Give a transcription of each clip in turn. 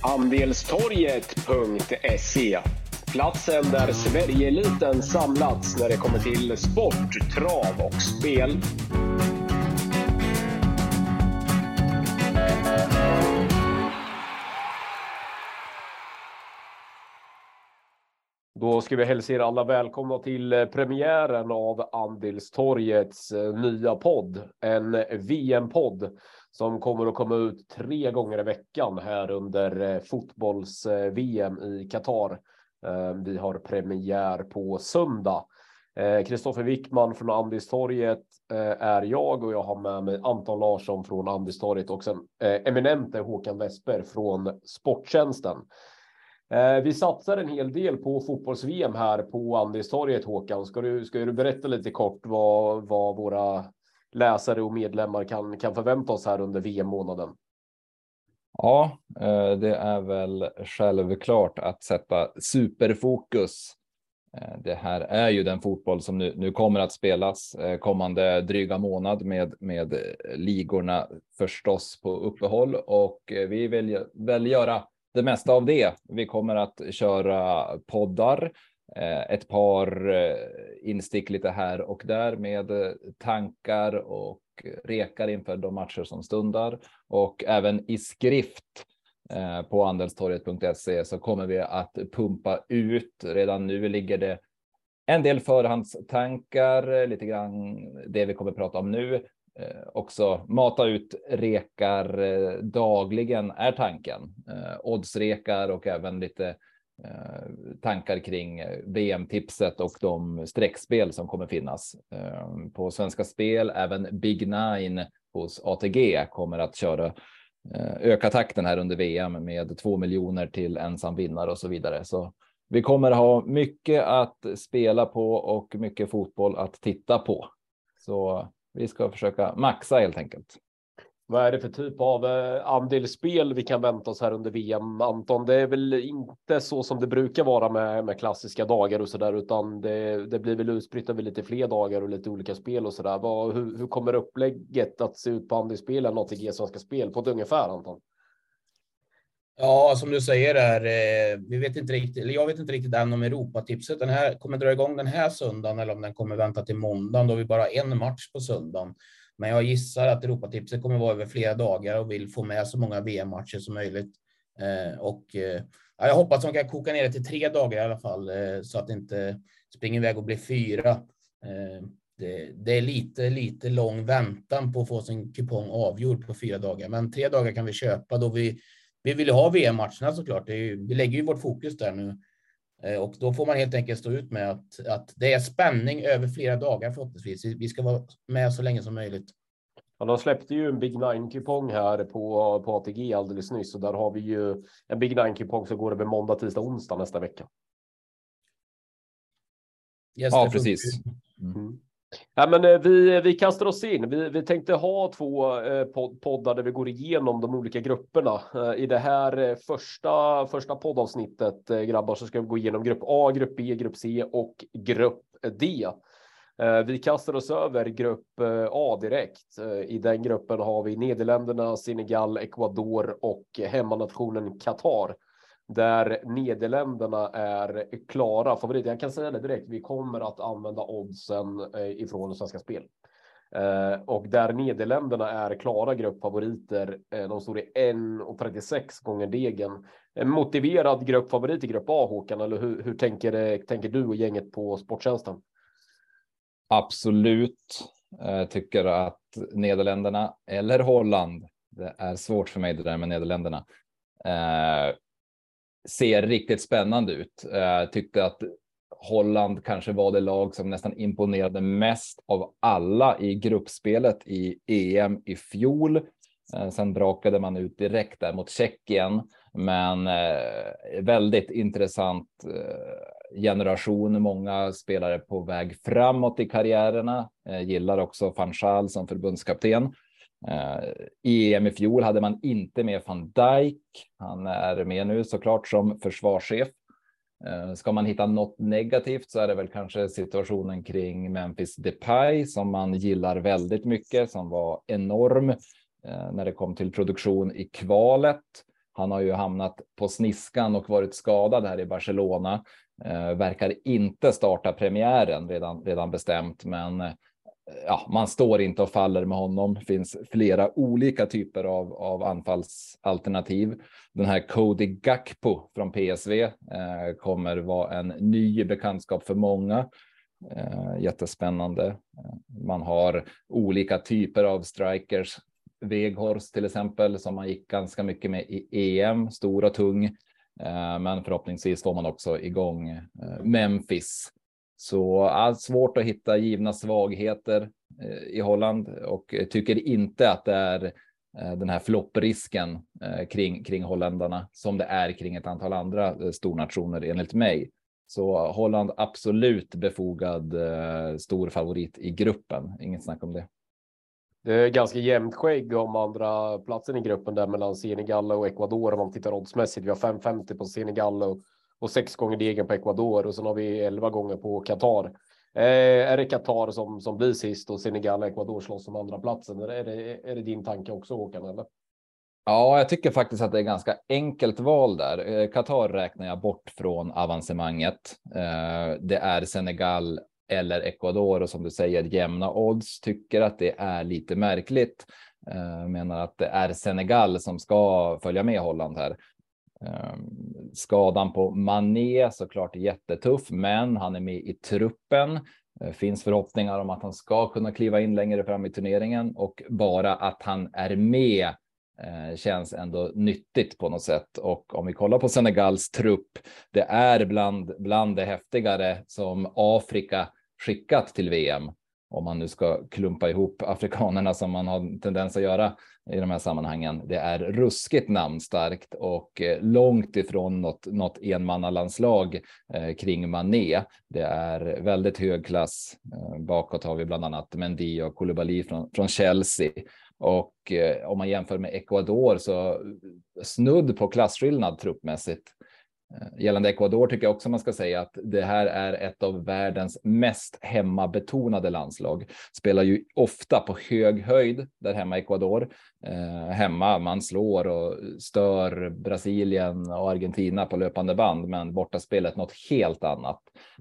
Andelstorget.se Platsen där Sverigeeliten samlats när det kommer till sport, trav och spel. Då ska vi hälsa er alla välkomna till eh, premiären av Andelstorgets eh, nya podd. En VM-podd som kommer att komma ut tre gånger i veckan här under eh, fotbolls-VM i Qatar. Eh, vi har premiär på söndag. Eh, Kristoffer Wickman från Andistorget är jag och jag har med mig Anton Larsson från Andistorget och sen eminente Håkan Westberg från Sporttjänsten. Vi satsar en hel del på fotbolls-VM här på Andistorget, Håkan. Ska du, ska du berätta lite kort vad, vad våra läsare och medlemmar kan, kan förvänta oss här under VM-månaden? Ja, eh, det är väl självklart att sätta superfokus. Eh, det här är ju den fotboll som nu, nu kommer att spelas eh, kommande dryga månad med, med ligorna förstås på uppehåll och vi vill väl göra det mesta av det. Vi kommer att köra poddar, Eh, ett par eh, instick lite här och där med eh, tankar och rekar inför de matcher som stundar och även i skrift på andelstorget.se så kommer vi att pumpa ut. Redan nu ligger det en del förhandstankar, lite grann det vi kommer prata om nu, Eh, också mata ut rekar eh, dagligen är tanken. Eh, oddsrekar och även lite Eh, tankar kring eh, VM-tipset och de streckspel som kommer finnas eh, på Svenska Spel. Även Big Nine hos ATG kommer att köra öka takten här under VM med två miljoner till ensam vinnare och så vidare. Så vi kommer ha mycket att spela på och mycket fotboll att titta på. Så vi ska försöka maxa helt enkelt. Vad är det för typ av andel andelsspel vi kan vänta oss här under VM, Anton? Det är väl inte så som det brukar vara med, med klassiska dagar och så där, utan det, det blir väl utspritt över lite fler dagar och lite olika spel och så där. Vad, hur, hur kommer upplägget att se ut på andelsspelen ATG Svenska Spel på ett ungefär, Anton? Ja, som du säger där, eh, vi vet inte riktigt, eller jag vet inte riktigt än om Europatipset den här kommer dra igång den här söndagen eller om den kommer vänta till måndagen då vi bara har en match på söndagen. Men jag gissar att Europatipset kommer vara över flera dagar och vill få med så många VM-matcher som möjligt. Eh, och eh, jag hoppas de kan koka ner det till tre dagar i alla fall eh, så att det inte springer iväg och blir fyra. Eh, det, det, är lite, lite lång väntan på att få sin kupong avgjord på fyra dagar, men tre dagar kan vi köpa då vi vi vill ha VM-matcherna såklart. Är, vi lägger ju vårt fokus där nu eh, och då får man helt enkelt stå ut med att, att det är spänning över flera dagar förhoppningsvis. Vi ska vara med så länge som möjligt. Ja, de släppte ju en Big Nine-kupong här på, på ATG alldeles nyss och där har vi ju en Big Nine-kupong som går över måndag, tisdag, onsdag nästa vecka. Yes, ja, precis. Mm. Ja, men eh, vi, eh, vi kastar oss in. Vi, vi tänkte ha två eh, poddar där vi går igenom de olika grupperna. I det här första, första poddavsnittet, grabbar, så ska vi gå igenom grupp A, grupp B, grupp C och grupp D. Vi kastar oss över grupp A direkt. I den gruppen har vi Nederländerna, Senegal, Ecuador och hemmanationen Qatar där Nederländerna är klara favoriter. Jag kan säga det direkt. Vi kommer att använda oddsen eh, ifrån Svenska Spel. Eh, och där Nederländerna är klara gruppfavoriter. Eh, de står i 1,36 gånger degen. En motiverad gruppfavorit i grupp A, Håkan, eller hur, hur tänker, eh, tänker du och gänget på Sporttjänsten? Absolut. Jag tycker att Nederländerna eller Holland, det är svårt för mig det där med Nederländerna, ser riktigt spännande ut. Jag eh, tyckte att Holland kanske var det lag som nästan imponerade mest av alla i gruppspelet i EM i fjol. Eh, sen brakade man ut direkt där mot Tjeckien, men eh, väldigt intressant eh, generation. Många spelare på väg framåt i karriärerna. Eh, gillar också van Schaal som förbundskapten. Eh, I EM i fjol hade man inte med van Dijk. Han är med nu såklart som försvarschef. Eh, ska man hitta något negativt så är det väl kanske situationen kring Memphis Depay som man gillar väldigt mycket, som var enorm eh, när det kom till produktion i kvalet. Han har ju hamnat på sniskan och varit skadad här i Barcelona. Eh, verkar inte starta premiären redan, redan bestämt, men ja, man står inte och faller med honom. Det finns flera olika typer av, av anfallsalternativ. Den här Cody Gakpo från PSV eh, kommer vara en ny bekantskap för många. Eh, jättespännande. Eh, man har olika typer av strikers. Veghorst till exempel som man gick ganska mycket med i EM, stor och tung. Eh, men förhoppningsvis får man också igång eh, Memphis så allt svårt att hitta givna svagheter eh, i Holland och tycker inte att det är eh, den här flopprisken eh, kring, kring holländarna som det är kring ett antal andra stornationer enligt mig. Så Holland absolut befogad stor favorit i gruppen. Inget snack om det. Det är ganska jämnt skägg om andra platsen i gruppen där mellan Senegal och Ecuador om man tittar oddsmässigt. Vi har 5,50 på Senegal och och sex gånger degen på Ecuador och sen har vi elva gånger på Qatar. Eh, är det Qatar som, som blir sist och Senegal och Ecuador slåss om andra platsen? Är det, är det din tanke också Håkan? Eller? Ja, jag tycker faktiskt att det är ganska enkelt val där. Eh, Qatar räknar jag bort från avancemanget. Eh, det är Senegal eller Ecuador och som du säger jämna odds tycker att det är lite märkligt. Eh, menar att det är Senegal som ska följa med Holland här. Ehm, skadan på Mané såklart jättetuff, men han är med i truppen. Det finns förhoppningar om att han ska kunna kliva in längre fram i turneringen och bara att han är med eh, känns ändå nyttigt på något sätt. Och om vi kollar på Senegals trupp, det är bland, bland det häftigare som Afrika skickat till VM om man nu ska klumpa ihop afrikanerna som man har tendens att göra i de här sammanhangen. Det är ruskigt namnstarkt och eh, långt ifrån något, något enmannalandslag eh, kring Mané. Det är väldigt hög klass. Eh, bakåt har vi bland annat Mendy och Koulibaly från, från Chelsea. Och eh, om man jämför med Ecuador så eh, snudd på klasskillnad truppmässigt. Eh, gällande Ecuador tycker jag också man ska säga att det här är ett av världens mest hemmabetonade landslag. Spelar ju ofta på hög höjd där hemma i Ecuador. Eh, hemma man slår och stör Brasilien och Argentina på löpande band, men borta spelet något helt annat.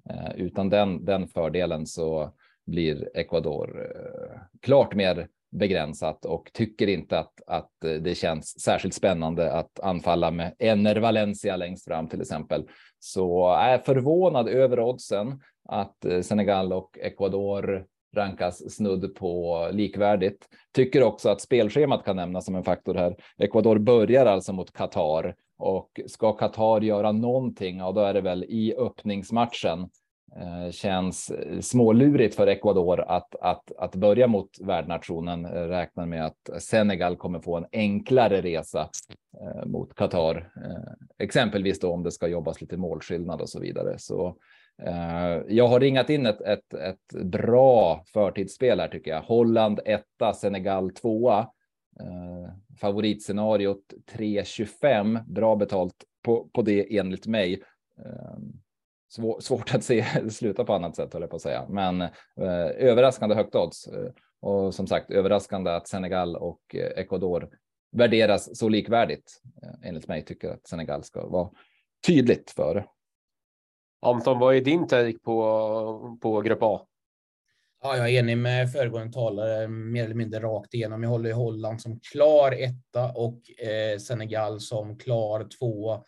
Eh, utan den, den fördelen så blir Ecuador eh, klart mer begränsat och tycker inte att, att eh, det känns särskilt spännande att anfalla med Ener Valencia längst fram till exempel. Så jag är förvånad över oddsen att eh, Senegal och Ecuador rankas snudd på likvärdigt. Tycker också att spelschemat kan nämnas som en faktor här. Ecuador börjar alltså mot Qatar och ska Qatar göra någonting, ja då är det väl i öppningsmatchen Eh, känns eh, smålurigt för Ecuador att, att, att börja mot värdnationen. Eh, räknar med att Senegal kommer få en enklare resa mot Qatar, exempelvis då om det ska jobbas lite målskillnad och så vidare. Så jag har ringat in ett, ett, ett bra förtidsspel här tycker jag. Holland etta, Senegal tvåa. favoritscenariot 3.25, bra betalt på, på det enligt mig svår, svårt att se sluta på annat sätt, höll jag på att säga. Men eh, överraskande högt odds. Eh, och som sagt, överraskande att Senegal och eh, Ecuador värderas så likvärdigt. Eh, enligt mig tycker att Senegal ska vara tydligt före. Anton, vad är din take på, på grupp A? Ja, jag är enig med föregående talare mer eller mindre rakt igenom. Jag håller Holland som klar etta och eh, Senegal som klar tvåa.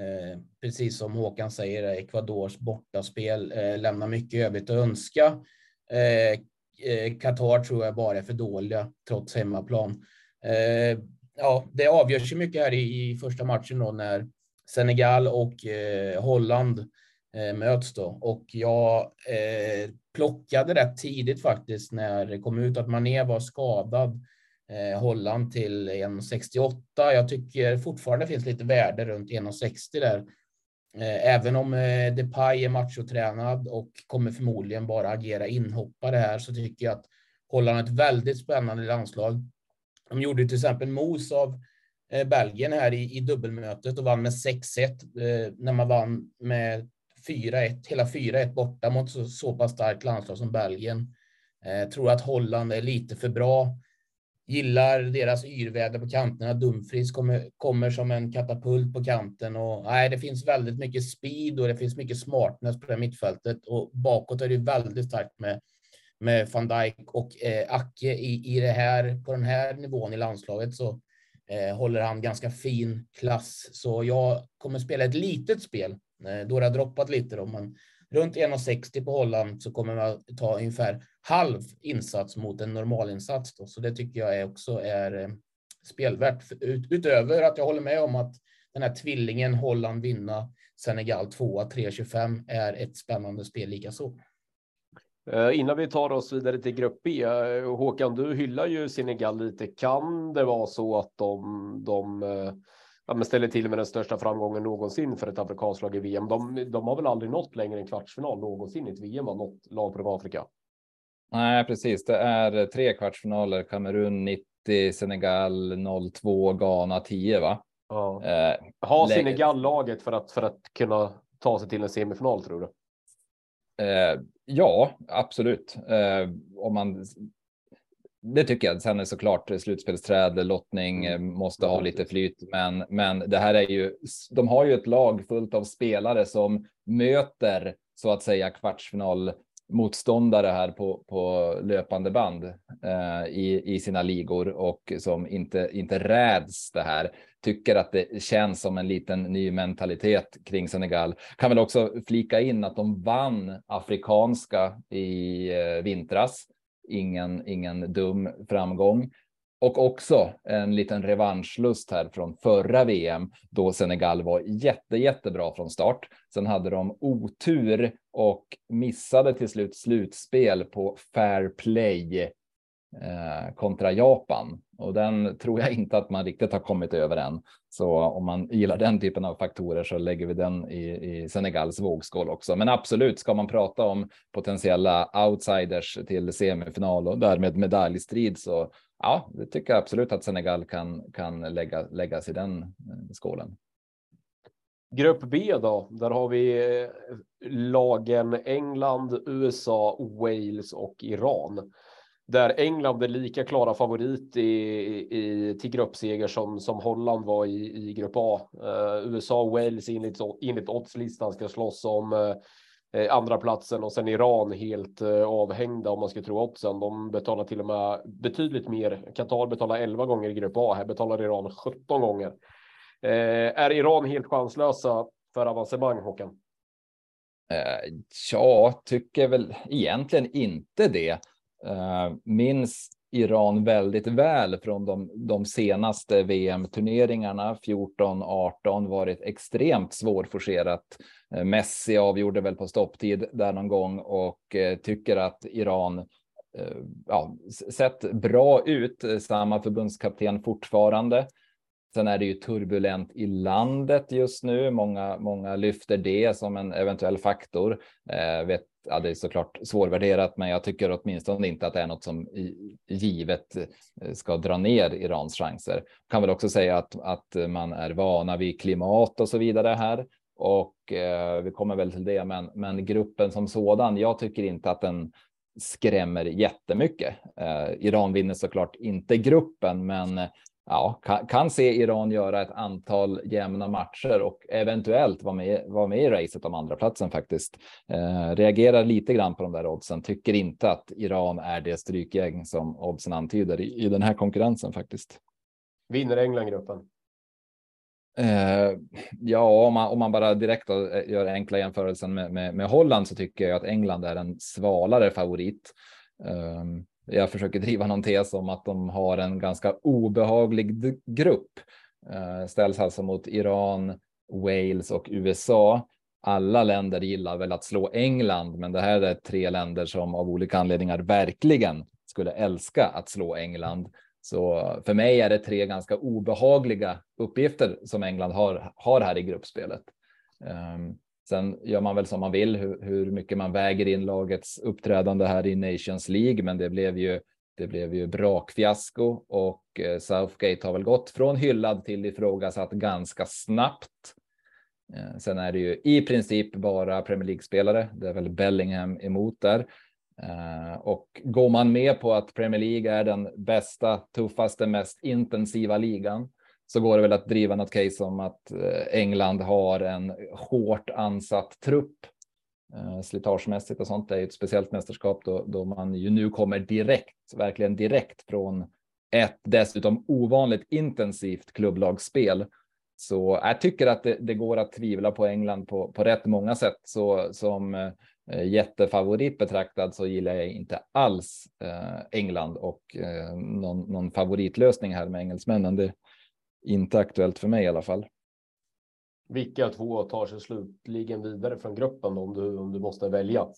Eh, precis som Håkan säger, Ecuadors bortaspel eh, lämnar mycket övrigt att önska. Eh, eh, Qatar tror jag bara är för dåliga trots hemmaplan. Eh, ja, det avgörs ju mycket här i, i första matchen då när Senegal och eh, Holland eh, möts då och jag eh, plockade rätt tidigt faktiskt när det kom ut att Mané var skadad eh, Eh, Holland till 1,68. Jag tycker fortfarande finns lite värde runt 1,60 där. Eh, även om eh, Depay är machotränad och kommer förmodligen bara agera inhoppare här så tycker jag att Holland är ett väldigt spännande landslag. De gjorde till exempel mos av Belgien här i, i dubbelmötet och vann med 6-1 när man vann med 4-1, hela 4-1 borta mot så, så pass starkt landslag som Belgien. Jag tror att Holland är lite för bra gillar deras yrväder på kanterna. Dumfries kommer, kommer som en katapult på kanten och nej, det finns väldigt mycket speed och det finns mycket smartness på det mittfältet och bakåt är det väldigt starkt med med van Dijk och eh, Acke i, i det här på den här nivån i landslaget så eh, håller han ganska fin klass. Så jag kommer spela ett litet spel eh, då det har droppat lite då, men runt 1,60 på Holland så kommer man ta ungefär halv insats mot en normalinsats. Då. Så det tycker jag är också är eh, spelvärt Ut, utöver att jag håller med om att den här tvillingen Holland vinna Senegal 2 3,25 är ett spännande spel likaså. Eh, innan vi tar oss vidare till grupp B, Håkan, du hyllar ju Senegal lite. Kan det vara så att de, de ja, ställer till med den största framgången någonsin för ett afrikanskt lag i VM? De, de har väl aldrig nått längre än kvartsfinal någonsin i ett VM av något lag från Afrika? Nej, precis. Det är tre kvartsfinaler. Kamerun 90, Senegal 02, Ghana 10, va? Ja. Eh, har Senegal laget för att, för att kunna ta sig till en semifinal, tror du? Eh, ja, absolut. Eh, om man det tycker jag. Sen är såklart slutspelsträd, lottning mm. Eh, måste ha lite flyt, men, men det här är ju. De har ju ett lag fullt av spelare som möter så att säga kvartsfinal motståndare här på, på löpande band eh, i, i sina ligor och som inte, inte räds det här. Tycker att det känns som en liten ny mentalitet kring Senegal. Kan väl också flika in att de vann afrikanska i eh, vintras. Ingen, ingen dum framgång. Och också en liten revanschlust här från förra VM då Senegal var jätte, jättebra från start. Sen hade de otur och missade till slut slutspel på fair play eh, kontra Japan och den tror jag inte att man riktigt har kommit över än. Så om man gillar den typen av faktorer så lägger vi den i, i Senegals vågskål också. Men absolut, ska man prata om potentiella outsiders till semifinal och därmed medaljstrid så ja, det tycker jag absolut att Senegal kan, kan lägga, läggas i den eh, skålen. Grupp B då, där har vi eh, lagen England, USA, Wales och Iran. Där England är lika klara favorit i, i, till gruppseger som, som Holland var i, i grupp A. Eh, uh, USA och Wales enligt, enligt oddslistan ska slåss om uh, eh, andra platsen och sen Iran helt eh, avhängda om man ska tro oddsen. De betalar till och med betydligt mer. Qatar betalar 11 gånger i grupp A. Här betalar Iran 17 gånger. Eh, är Iran helt chanslösa för avancemang Håkan? Jag ja, tycker väl egentligen inte det. Eh, Minst Iran väldigt väl från de, de senaste VM-turneringarna. 14, 18 varit extremt svårforcerat. Eh, Messi avgjorde väl på stopptid där någon gång och eh, tycker att Iran eh, ja, sett bra ut. Samma förbundskapten fortfarande. Sen är det ju turbulent i landet just nu. Många, många lyfter det som en eventuell faktor. Eh, vet, ja, det är såklart svårvärderat, men jag tycker åtminstone inte att det är något som givet eh, ska dra ner Irans chanser. Kan väl också säga att, att man är vana vid klimat och så vidare här och eh, vi kommer väl till det. Men, men gruppen som sådan, jag tycker inte att den skrämmer jättemycket. Eh, Iran vinner såklart inte gruppen, men ja, kan, kan, se Iran göra ett antal jämna matcher och eventuellt vara med, vara med i racet om andra platsen faktiskt. Eh, reagerar lite grann på de där oddsen, tycker inte att Iran är det strykgäng som oddsen antyder i, i den här konkurrensen faktiskt. Vinner England gruppen? Eh, ja, om man, om man bara direkt gör enkla jämförelsen med, med, med, Holland så tycker jag att England är en svalare favorit. Eh, jag försöker driva någon tes om att de har en ganska obehaglig grupp. Eh, ställs alltså mot Iran, Wales och USA. Alla länder gillar väl att slå England, men det här är tre länder som av olika anledningar verkligen skulle älska att slå England. Så för mig är det tre ganska obehagliga uppgifter som England har, har här i gruppspelet. Um, sen gör man väl som man vill hur, hur, mycket man väger in lagets uppträdande här i Nations League, men det blev ju det blev ju brakfiasko och eh, Southgate har väl gått från hyllad till ifrågasatt ganska snabbt. Eh, sen är det ju i princip bara Premier League spelare. Det är väl Bellingham emot där. Eh, och går man med på att Premier League är den bästa, tuffaste, mest intensiva ligan så går det väl att driva något case om att eh, England har en hårt ansatt trupp eh, slitagemässigt och sånt. Det är ett speciellt mästerskap då, då man ju nu kommer direkt, verkligen direkt från ett dessutom ovanligt intensivt klubblagsspel. Så jag tycker att det, det, går att tvivla på England på, på rätt många sätt. Så som eh, jättefavorit betraktad så gillar jag inte alls eh, England och eh, någon, någon favoritlösning här med engelsmännen. Det inte aktuellt för mig i alla fall. Vilka två tar sig slutligen vidare från gruppen om du, om du måste välja?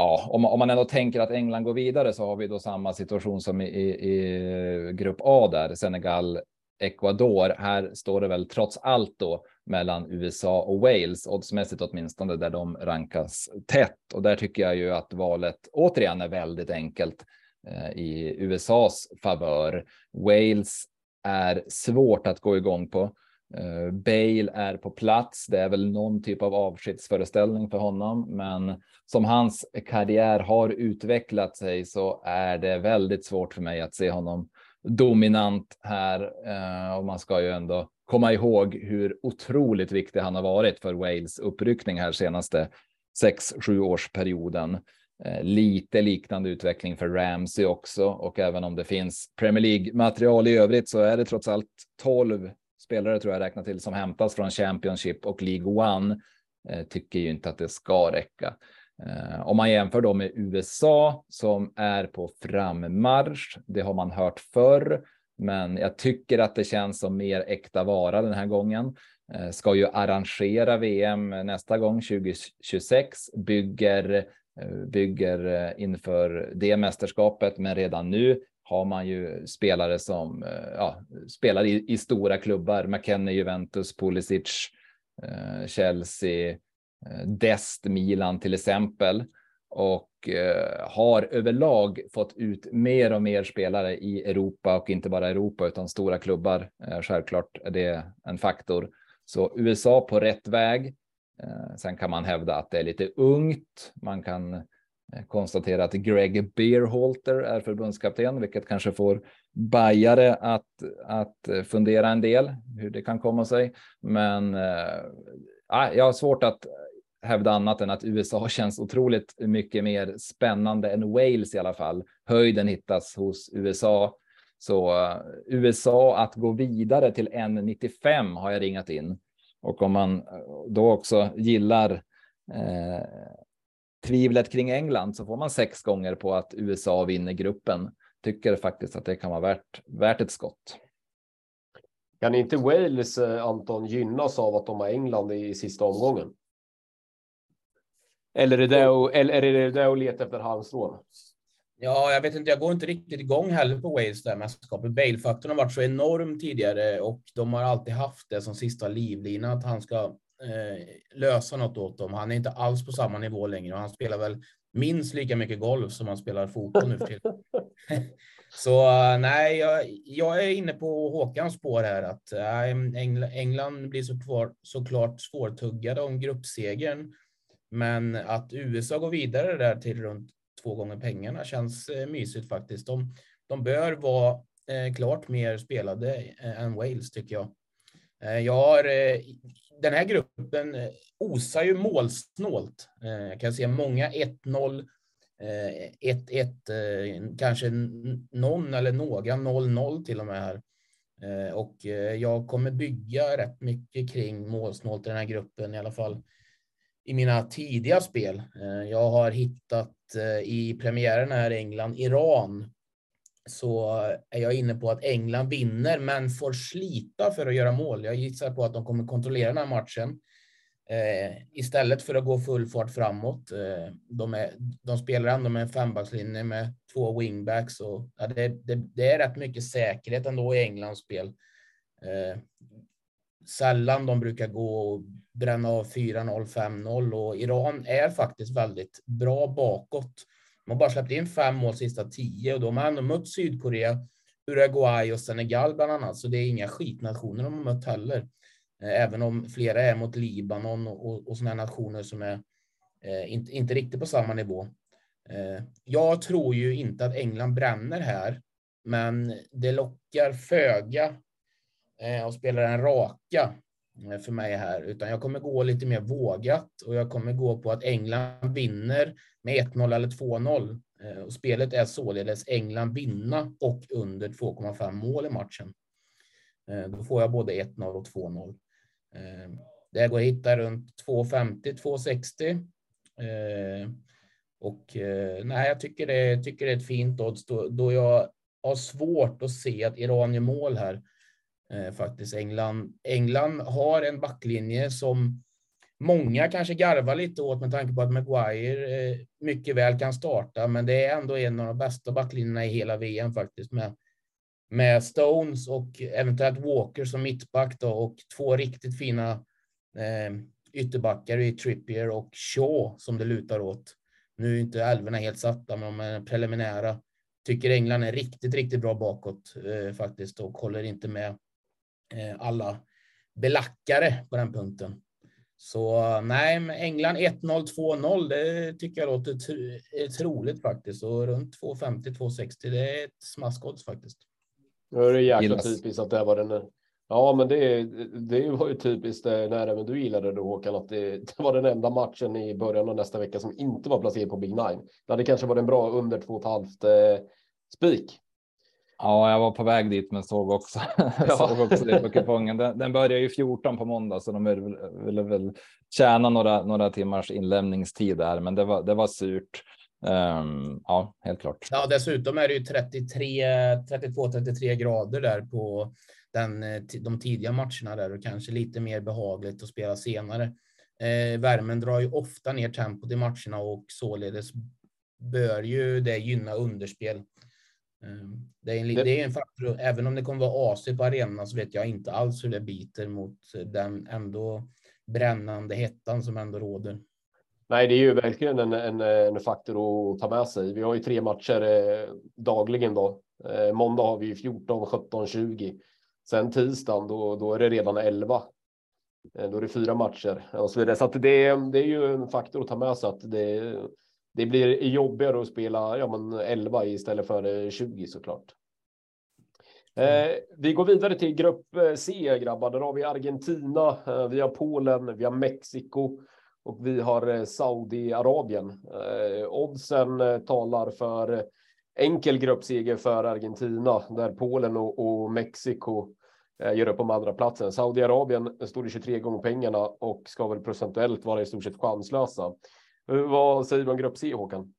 ja, om, om man ändå tänker att England går vidare så har vi då samma situation som i, i, i grupp A där Senegal, Ecuador. Här står det väl trots allt då mellan USA och Wales oddsmässigt åtminstone där de rankas tätt och där tycker jag ju att valet återigen är väldigt enkelt eh, i USAs favör. Wales är svårt att gå igång på. Uh, Bale är på plats. Det är väl någon typ av avskedsföreställning för honom, men som hans karriär har utvecklat sig så är det väldigt svårt för mig att se honom dominant här. Uh, och man ska ju ändå komma ihåg hur otroligt viktig han har varit för Wales uppryckning här senaste 6-7 årsperioden. Eh, lite liknande utveckling för Ramsey också och även om det finns Premier League material i övrigt så är det trots allt 12 spelare tror jag räknar till som hämtas från Championship och League One. Eh, tycker ju inte att det ska räcka. Eh, om man jämför då med USA som är på frammarsch, det har man hört förr, men jag tycker att det känns som mer äkta vara den här gången. Ska ju arrangera VM nästa gång 2026, bygger Eh, bygger eh, inför det mästerskapet, men redan nu har man ju spelare som eh, ja, spelar i, i stora klubbar. McKennie, Juventus, Pulisic, Chelsea, Dest, Milan till exempel. Och har överlag fått ut mer och mer spelare i Europa och inte bara Europa utan stora klubbar. Självklart är det en faktor. Så USA på rätt väg. Eh, sen kan man hävda att det är lite ungt. Man kan eh, konstatera att Greg Beerholter är förbundskapten, vilket kanske får bajare att, att eh, fundera en del hur det kan komma sig. Men äh, jag har svårt att hävda annat än att USA känns otroligt mycket mer spännande än Wales i alla fall. Höjden hittas hos USA. Så USA att gå vidare till 1,95 har jag ringat in. Och om man då också gillar eh, tvivlet kring England så får man sex gånger på att USA vinner gruppen. Tycker faktiskt att det kan vara värt, värt ett skott. Kan inte Wales, eh, Anton, gynnas av att de har England i sista omgången? Eller är det där, eller är det där att leta efter halmstrån? Ja, jag vet inte. Jag går inte riktigt igång heller på Wales där mästerskapet. Bale-faktorn har varit så enorm tidigare och de har alltid haft det som sista livlina att han ska eh, lösa något åt dem. Han är inte alls på samma nivå längre och han spelar väl minst lika mycket golf som han spelar fotboll nu för tiden. Så uh, nej, jag, jag, är inne på Håkans spår här att Engl England blir så kvar, såklart svårtuggade om gruppsegern. Men att USA går vidare där till runt två gånger pengarna känns eh, mysigt faktiskt. De, de bör vara eh, klart mer spelade eh, än Wales tycker jag. Jag har den här gruppen osar ju målsnålt. Jag kan se många 1-0, 1-1, kanske någon eller några 0-0 till och med här. Och jag kommer bygga rätt mycket kring målsnålt i den här gruppen i alla fall i mina tidiga spel. Eh, jag har hittat eh, i premiären här England-Iran så är jag inne på att England vinner, men får slita för att göra mål. Jag gissar på att de kommer kontrollera den här matchen eh, istället för att gå full fart framåt. De, är, de spelar ändå med en fembackslinje med två wingbacks och ja, det, det, det, är rätt mycket säkerhet ändå i Englands spel. Sällan de brukar gå och bränna av 4-0, 5-0 och Iran är faktiskt väldigt bra bakåt. De har bara släppt in fem mål sista tio och de har ändå mött Sydkorea, Uruguay och Senegal bland annat, så det är inga skitnationer de har mött heller. Eh, även om flera är mot Libanon och, och sådana nationer som är eh, inte, inte riktigt på samma nivå. Eh, jag tror ju inte att England bränner här, men det lockar föga eh, att spela den raka Eh, för mig här, utan jag kommer gå lite mer vågat och jag kommer gå på att England vinner med 1-0 eller 2-0. Eh, och spelet är således England vinna och under 2,5 mål i matchen. Eh, då får jag både 1-0 och 2-0. Det går att hitta runt 2,50, 2,60. Och nej, jag tycker det, tycker det är ett fint odds då, då jag har svårt att se att Iran gör mål här. Eh, faktiskt England. England har en backlinje som många kanske garvar lite åt med tanke på att Maguire eh, mycket väl kan starta, men det är ändå en av de bästa backlinjerna i hela VM faktiskt med med Stones och eventuellt Walker som mittback då, och två riktigt fina eh, ytterbackar i Trippier och Shaw som det lutar åt. Nu är inte älvorna helt satta, men de är preliminära. Tycker England är riktigt, riktigt bra bakåt eh, faktiskt och håller inte med alla belackare på den punkten. Så nej, England 1-0, 2-0, det tycker jag låter tr troligt faktiskt. Och runt 2,50, 2,60, det är ett smaskodds faktiskt. Nu är det jäkla typiskt att det var den Ja, men det, det var ju typiskt eh, när även du gillade det Håkan, att det, det, var den enda matchen i början av nästa vecka som inte var placerad på Big Nine. Det hade kanske varit en bra under 2,5 eh, spik. Ja, jag var på väg dit, men såg också, ja. såg också det på kupongen. Den, den börjar ju 14 på måndag, så de ville, väl tjäna några, några timmars inlämningstid där, men det var, det var surt. Um, ja, helt klart. Ja, dessutom är det ju 33, 32, 33 grader där på den, eh, de tidiga matcherna där och kanske lite mer behagligt att spela senare. Eh, värmen drar ju ofta ner tempot i matcherna och således bör ju det gynna underspel. Eh, det, är en, det är en faktor, även om det kommer vara AC på arenan så vet jag inte alls hur det biter mot den ändå brännande hettan som ändå råder. Nej, det är ju verkligen en, en, en faktor att ta med sig. Vi har ju tre matcher eh, dagligen då. Eh, måndag har vi 14, 17, 20. Sen tisdagen, då, då är det redan 11. Eh, då är det fyra matcher och så vidare. Så det, det är ju en faktor att ta med sig att det, det blir jobbigare att spela ja, men 11 istället för 20 såklart. Eh, vi går vidare till grupp C grabbar. Där har vi Argentina, eh, vi har Polen, vi har Mexiko och vi har eh, Saudiarabien. Eh, oddsen eh, talar för enkel gruppseger för Argentina där Polen och, och Mexiko Eh, gör upp om andra platsen. Saudiarabien står i 23 gånger pengarna och ska väl procentuellt vara i stort sett chanslösa. Vad säger man grupp C Håkan?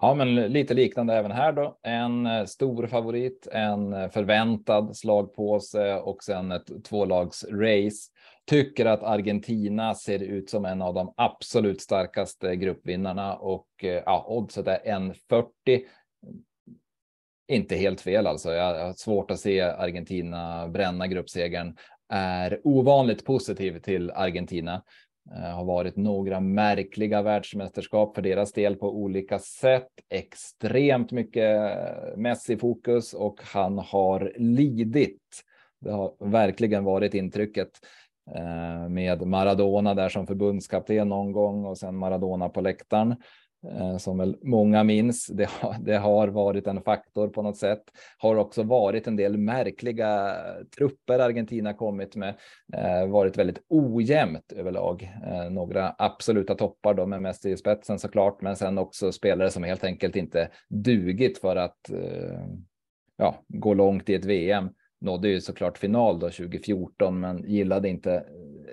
Ja, men lite liknande även här då. En eh, stor favorit, en eh, förväntad slagpåse och sen ett tvålagsrace. Tycker att Argentina ser ut som en av de absolut starkaste gruppvinnarna och eh, ja, oddset är 1,40 inte helt fel alltså. Jag har svårt att se Argentina bränna gruppsegern. Är ovanligt positiv till Argentina. Eh, har varit några märkliga världsmästerskap för deras del på olika sätt. Extremt mycket eh, Messi-fokus och han har lidit. Det har verkligen varit intrycket eh, med Maradona där som förbundskapten någon gång och sen Maradona på läktaren. Eh, som väl många minns. Det har, det har varit en faktor på något sätt. Har också varit en del märkliga trupper Argentina kommit med. Eh, varit väldigt ojämnt överlag. Eh, några absoluta toppar då med Messi i spetsen såklart, men sen också spelare som helt enkelt inte dugit för att eh, ja, gå långt i ett VM nådde ju såklart final då 2014, men gillade inte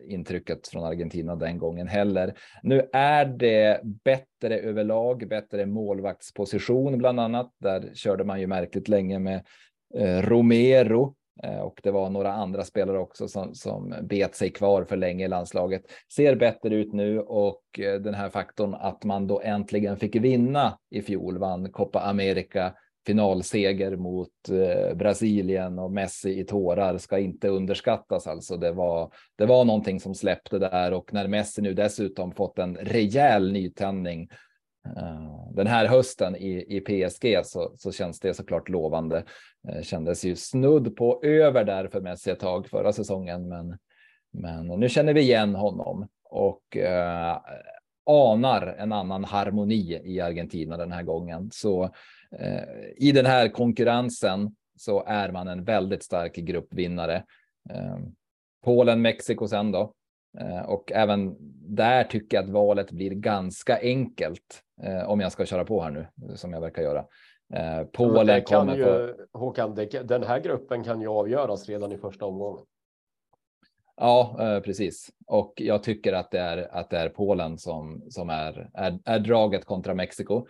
intrycket från Argentina den gången heller. Nu är det bättre överlag, bättre målvaktsposition bland annat. Där körde man ju märkligt länge med eh, Romero eh, och det var några andra spelare också som, som bet sig kvar för länge i landslaget. Ser bättre ut nu och eh, den här faktorn att man då äntligen fick vinna i fjol, vann Copa America finalseger mot eh, Brasilien och Messi i tårar ska inte underskattas. Alltså det var, det var någonting som släppte där och när Messi nu dessutom fått en rejäl nytändning eh, den här hösten i, i PSG så, så känns det såklart lovande. Eh, kändes ju snudd på över där för Messi ett tag förra säsongen, men, men nu känner vi igen honom och anar en annan harmoni i Argentina den här gången. Så i den här konkurrensen så är man en väldigt stark gruppvinnare. Eh, Polen, Mexiko sen då. Eh, och även där tycker jag att valet blir ganska enkelt eh, om jag ska köra på här nu som jag verkar göra. Eh, Polen kommer ju, på... Håkan, det, den här gruppen kan ju avgöras redan i första omgången. Ja, eh, precis. Och jag tycker att det är att det är Polen som som är är, är draget kontra Mexiko.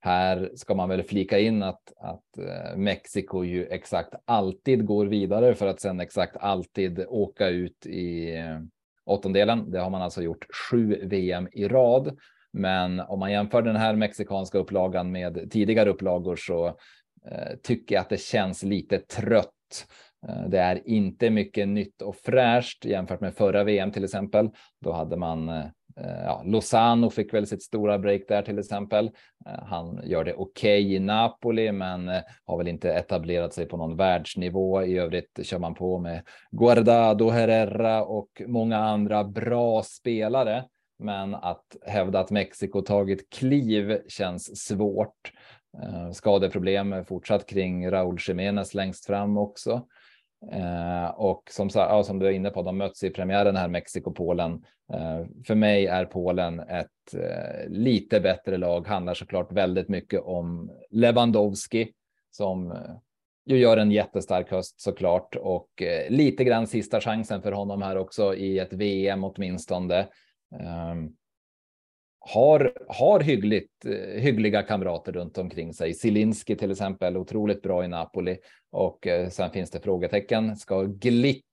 Här ska man väl flika in att att eh, Mexiko ju exakt alltid går vidare för att sen exakt alltid åka ut i eh, åttondelen. Det har man alltså gjort sju VM i rad. Men om man jämför den här mexikanska upplagan med tidigare upplagor så eh, tycker jag att det känns lite trött. Det är inte mycket nytt och fräscht jämfört med förra VM till exempel. Då hade man Eh, ja, Lozano fick väl sitt stora break där till exempel. Eh, han gör det okej okay i Napoli, men eh, har väl inte etablerat sig på någon världsnivå. I övrigt kör man på med Guardado, Herrera och många andra bra spelare. Men att hävda att Mexiko tagit kliv känns svårt. Skadeproblem fortsatt kring Raúl Jiménez längst fram också. Eh, och som, ja, som du är inne på, de möts i premiären här Mexiko-Polen. Eh, för mig är Polen ett eh, lite bättre lag, handlar såklart väldigt mycket om Lewandowski som eh, ju gör en jättestark höst såklart och eh, lite grann sista chansen för honom här också i ett VM åtminstone. Um, har, har hyggligt, eh, hyggliga kamrater runt omkring sig. Silinski till exempel, otroligt bra i Napoli. Och eh, sen finns det frågetecken. Ska Glick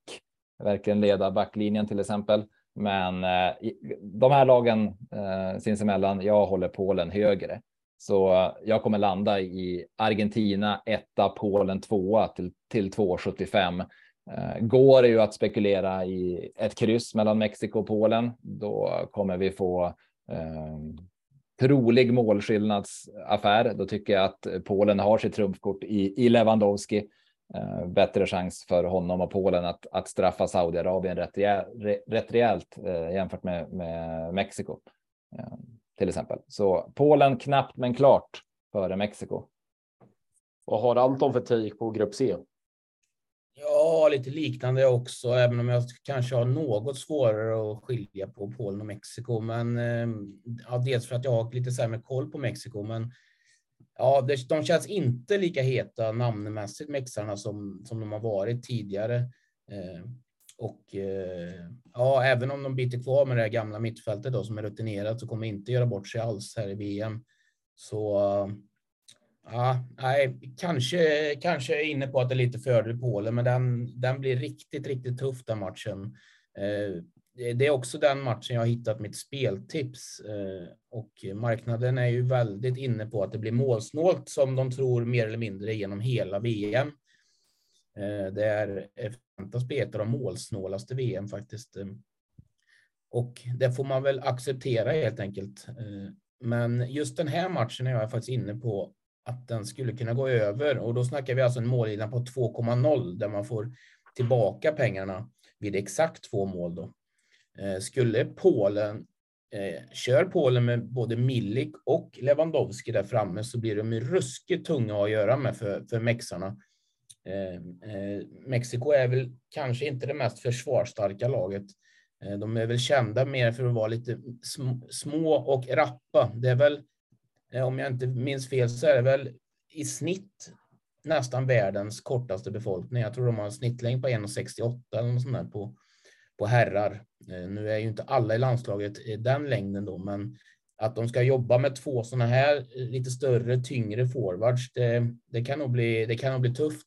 verkligen leda backlinjen till exempel? Men eh, de här lagen eh, sinsemellan, jag håller Polen högre. Så eh, jag kommer landa i Argentina etta, Polen tvåa till, till 2,75. Eh, går det ju att spekulera i ett kryss mellan Mexiko och Polen, då kommer vi få Ehm, trolig målskillnadsaffär. Då tycker jag att Polen har sitt trumfkort i, i Lewandowski. Eh, bättre chans för honom och Polen att, att straffa Saudiarabien rätt, re, rätt rejält eh, jämfört med, med Mexiko eh, till exempel. Så Polen knappt men klart före Mexiko. Vad har Anton för take på grupp C? Ja, lite liknande också, även om jag kanske har något svårare att skilja på Polen och Mexiko. Men eh, ja, dels för att jag har lite sämre koll på Mexiko, men ja, de känns inte lika heta namnmässigt mexarna som, som de har varit tidigare. Eh, och eh, ja, även om de biter kvar med det gamla mittfältet då, som är rutinerat så kommer inte göra bort sig alls här i VM. Så Ja, nej, kanske, kanske är inne på att det är lite fördel Polen, men den, den blir riktigt, riktigt tuff den matchen. Eh, det är också den matchen jag har hittat mitt speltips eh, och marknaden är ju väldigt inne på att det blir målsnålt som de tror mer eller mindre genom hela VM. Eh, det är förväntas bli ett av de målsnålaste VM faktiskt. Och det får man väl acceptera helt enkelt. Men just den här matchen är jag faktiskt inne på att den skulle kunna gå över och då snackar vi alltså en målgivning på 2,0 där man får tillbaka pengarna vid exakt två mål. Då. Eh, skulle Polen eh, kör Polen med både Milik och Lewandowski där framme så blir de ruskigt tunga att göra med för, för mexarna. Eh, eh, Mexiko är väl kanske inte det mest försvarsstarka laget. Eh, de är väl kända mer för att vara lite små och rappa. Det är väl Eh, om jag inte minns fel så är det väl i snitt nästan världens kortaste befolkning. Jag tror de har en snittlängd på 1,68 eller något sånt där på, på herrar. Eh, nu är ju inte alla i landslaget i den längden då, men att de ska jobba med två sådana här eh, lite större, tyngre forwards, det, det, kan, nog bli, det kan nog bli tufft.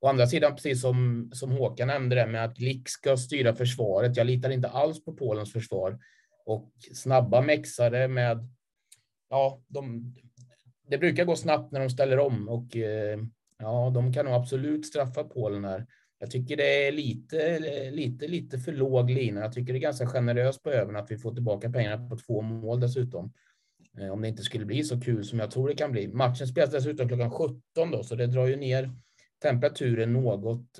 Å andra sidan, precis som, som Håkan nämnde det med att Glick ska styra försvaret. Jag litar inte alls på Polens försvar och snabba mexare med ja, de, det brukar gå snabbt när de ställer om och eh, ja, de kan nog absolut straffa Polen här. Jag tycker det är lite, lite, lite för låg lina. Jag tycker det är ganska generöst på övern att vi får tillbaka pengarna på två mål dessutom. Eh, om det inte skulle bli så kul som jag tror det kan bli. Matchen spelas dessutom klockan 17 då, så det drar ju ner temperaturen något.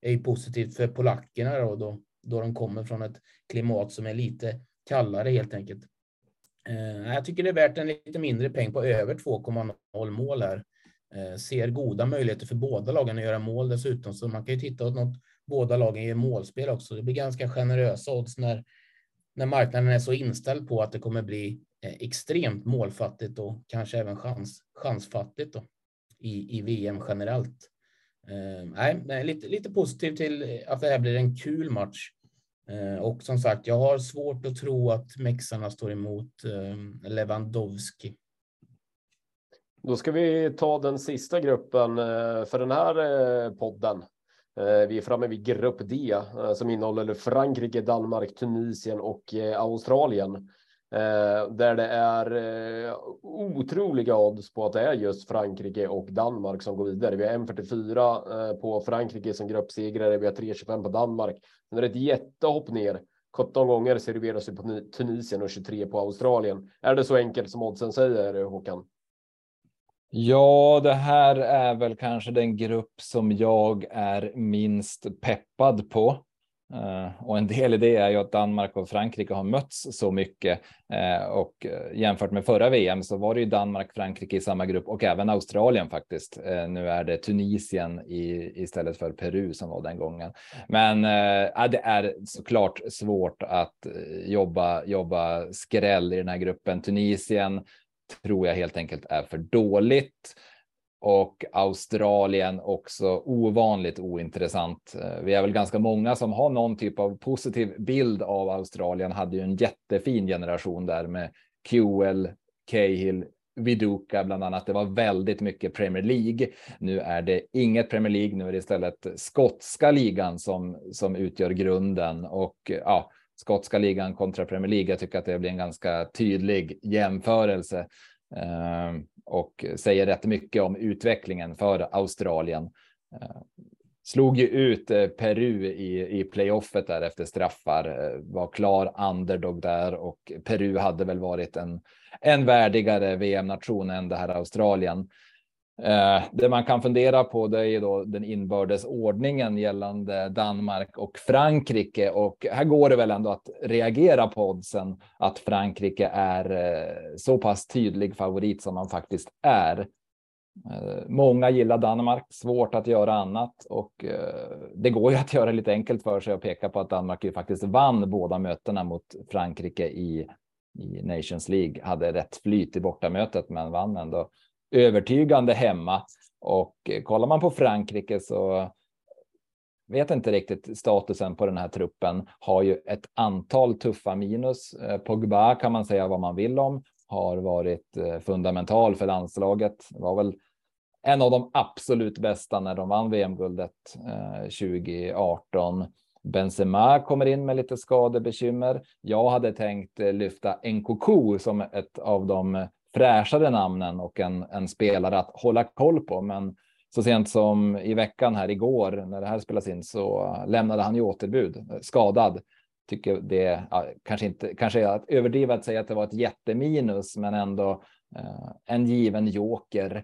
Det är ju positivt för polackerna då, då, då de kommer från ett klimat som är lite kallare. helt enkelt. Eh, jag tycker det är värt en lite mindre peng på över 2,0 mål här. Eh, ser goda möjligheter för båda lagen att göra mål dessutom, så man kan ju titta åt något båda lagen ger målspel också. Det blir ganska generösa odds när, när marknaden är så inställd på att det kommer bli eh, extremt målfattigt och kanske även chans, chansfattigt då, i, i VM generellt. Eh, nej, lite, lite positiv till att det här blir en kul match. Eh, och som sagt, jag har svårt att tro att mexarna står emot eh, Lewandowski. Då ska vi ta den sista gruppen eh, för den här podden. Vi är framme vid grupp D som innehåller Frankrike, Danmark, Tunisien och Australien. Eh, där det är eh, otroliga odds på att det är just Frankrike och Danmark som går vidare. Vi har 1,44 eh, på Frankrike som gruppsegrare. Vi har 3,25 på Danmark. Sen är det ett jättehopp ner. 17 gånger serveras vi på Tunisien och 23 på Australien. Är det så enkelt som oddsen säger eh, Håkan? Ja, det här är väl kanske den grupp som jag är minst peppad på. Eh, och en del i det är ju att Danmark och Frankrike har mötts så mycket eh, och eh, jämfört med förra VM så var det ju Danmark, Frankrike i samma grupp och även Australien faktiskt. Nu är det Tunisien i, istället för Peru som var den gången. Men äh, det är såklart svårt att jobba, jobba skräll i den här gruppen. Tunisien tror jag helt enkelt är för dåligt och Australien också ovanligt ointressant. Eh, vi är väl ganska många som har någon typ av positiv bild av Australien. Hade ju en jättefin generation där med QL, Cahill, Viduka bland annat. Det var väldigt mycket Premier League. Nu är det inget Premier League. Nu är det istället skotska ligan som som utgör grunden och ja, skotska ligan kontra Premier League. Jag tycker att det blir en ganska tydlig jämförelse. Ehm, och säger rätt mycket om utvecklingen för Australien. Ehm, slog ju ut eh, Peru i, i playoffet där efter straffar, ehm, var klar underdog där och Peru hade väl varit en, en värdigare VM-nation än det här Australien. Eh, det man kan fundera på det är ju då den inbördes ordningen gällande Danmark och Frankrike. Och här går det väl ändå att reagera på oddsen att Frankrike är eh, så pass tydlig favorit som man faktiskt är. Eh, många gillar Danmark, svårt att göra annat. Och eh, det går ju att göra lite enkelt för sig och peka på att Danmark ju faktiskt vann båda mötena mot Frankrike i, i Nations League, hade rätt flyt i bortamötet men vann ändå övertygande hemma. Och eh, kollar man på Frankrike så vet inte riktigt statusen på den här truppen. Har ju ett antal tuffa minus. Eh, Pogba kan man säga vad man vill om. Har varit eh, fundamental för landslaget. Det var väl en av de absolut bästa när de vann VM-guldet 2018. Benzema kommer in med lite skadebekymmer. Jag hade tänkt lyfta NKK som ett av de fräschare namnen och en, en spelare att hålla koll på. Men så sent som i veckan här igår när det här spelas in så lämnade han ju återbud skadad. Tycker det ja, kanske inte kanske är att överdriva att säga att det var ett jätteminus, men ändå eh, en given joker eh,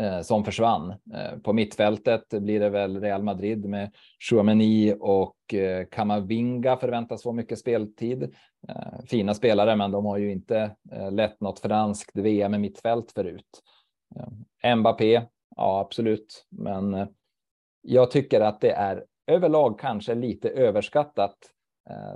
Eh, som försvann. Eh, på mittfältet blir det väl Real Madrid med Chouameni och eh, Kamavinga förväntas få mycket speltid. Fina spelare, men de har ju inte lett något franskt VM i mittfält förut. Mbappé, ja absolut, men jag tycker att det är överlag kanske lite överskattat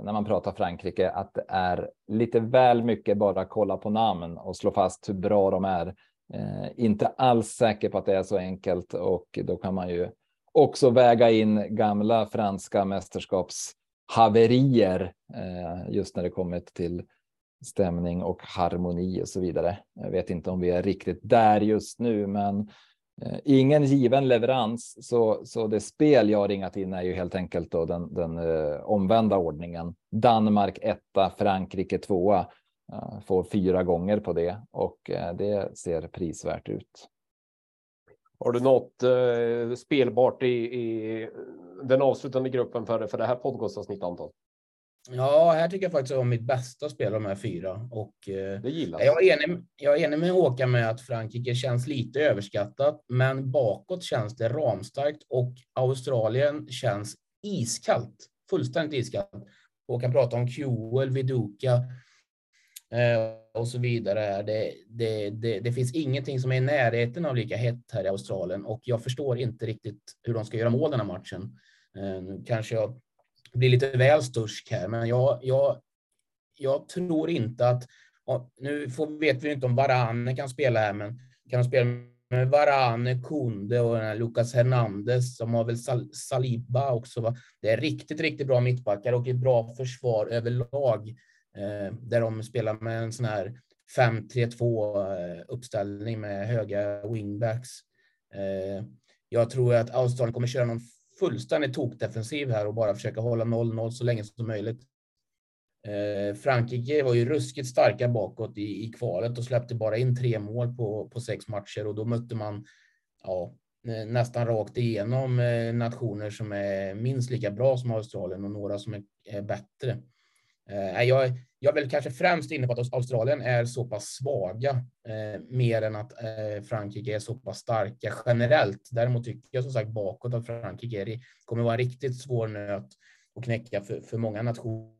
när man pratar Frankrike, att det är lite väl mycket bara kolla på namn och slå fast hur bra de är Eh, inte alls säker på att det är så enkelt och då kan man ju också väga in gamla franska mästerskapshaverier eh, just när det kommit till stämning och harmoni och så vidare. Jag vet inte om vi är riktigt där just nu, men eh, ingen given leverans. Så, så det spel jag ringat in är ju helt enkelt då den, den eh, omvända ordningen. Danmark etta, Frankrike tvåa får fyra gånger på det och eh, det ser prisvärt ut. Har du något eh, spelbart i, i den avslutande gruppen för, för det här podcastavsnittet Anton? Ja, här tycker jag faktiskt om mitt bästa spel de här fyra. Och, eh, det gillar jag. Är enig, jag är enig med Håkan med att Frankrike känns lite överskattat, men bakåt känns det ramstarkt och Australien känns iskallt, fullständigt iskallt. Håkan pratar om Kewell, Viduka eh, Eh, och så vidare. Det, det, det, det, finns ingenting som är i närheten av lika hett här i Australien och jag förstår inte riktigt hur de ska göra mål den här matchen. Eh, nu kanske jag blir lite väl stursk här, men jag, jag, jag tror inte att nu får, vet vi inte om Varane kan spela här, men kan de spela med Varane, Kunde och Lucas Hernandez som har väl Sal Saliba också. Va? Det är riktigt, riktigt bra mittbackar och ett bra försvar överlag Eh, där de spelar med en sån här 5-3-2-uppställning eh, med höga wingbacks. Eh, jag tror att Australien kommer köra någon fullständig tokdefensiv här och bara försöka hålla 0-0 så länge som möjligt. Eh, Frankrike var ju ruskigt starka bakåt i, i kvalet och släppte bara in tre mål på, på sex matcher och då mötte man ja, eh, nästan rakt igenom eh, nationer som är minst lika bra som Australien och några som är, är bättre. Eh, jag, jag är väl kanske främst inne på att Australien är så pass svaga, eh, mer än att eh, Frankrike är så pass starka generellt. Däremot tycker jag som sagt bakåt att Frankrike är, kommer vara en riktigt svår nöt att knäcka för, för många nationer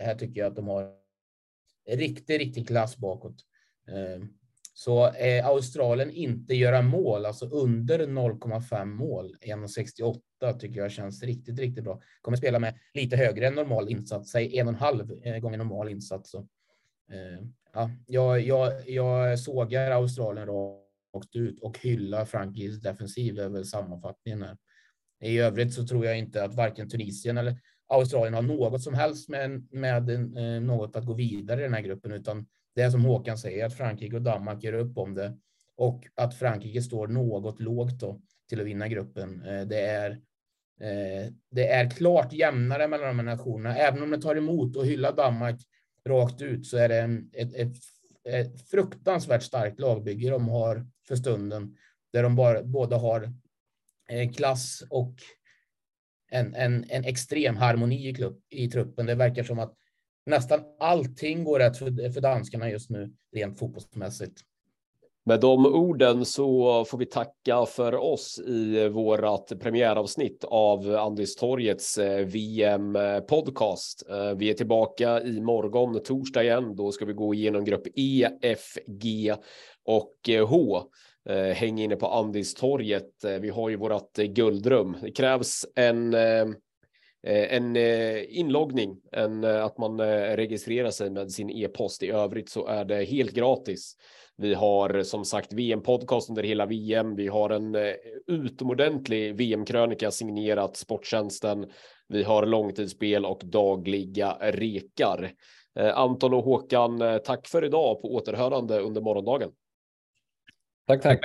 här tycker jag att de har riktig, riktig klass bakåt. Eh, så är Australien inte göra mål, alltså under 0,5 mål, 1,68 tycker jag känns riktigt, riktigt bra. Kommer spela med lite högre än normal insats, säg en och en halv eh, gånger normal insats. Så, eh, ja, jag, jag, jag sågar Australien rakt ut och hyllar Frankrikes defensiv över sammanfattningen här. I övrigt så tror jag inte att varken Tunisien eller Australien har något som helst med, med eh, något att gå vidare i den här gruppen, utan det är som Håkan säger, att Frankrike och Danmark gör upp om det och att Frankrike står något lågt då till att vinna gruppen. Eh, det är eh, det är klart jämnare mellan de här nationerna. Även om det tar emot och hylla Danmark rakt ut så är det en, ett, ett, ett fruktansvärt starkt lagbygge de har för stunden, där de bara, båda har eh, klass och en, en, en extrem harmoni i, klubb, i truppen. Det verkar som att nästan allting går rätt för, för danskarna just nu, rent fotbollsmässigt. Med de orden så får vi tacka för oss i vårat premiäravsnitt av Andistorgets eh, VM eh, podcast. Eh, vi är tillbaka i morgon torsdag igen. Då ska vi gå igenom grupp E, F, G och H. Häng inne på Andistorget. Vi har ju vårat guldrum. Det krävs en en inloggning, en, att man registrerar sig med sin e-post. I övrigt så är det helt gratis. Vi har som sagt VM-podcast under hela VM. Vi har en utomordentlig VM-krönika signerat Sporttjänsten. Vi har långtidsspel och dagliga rekar. Anton och Håkan, tack för idag på återhörande under morgondagen. Tack, tack.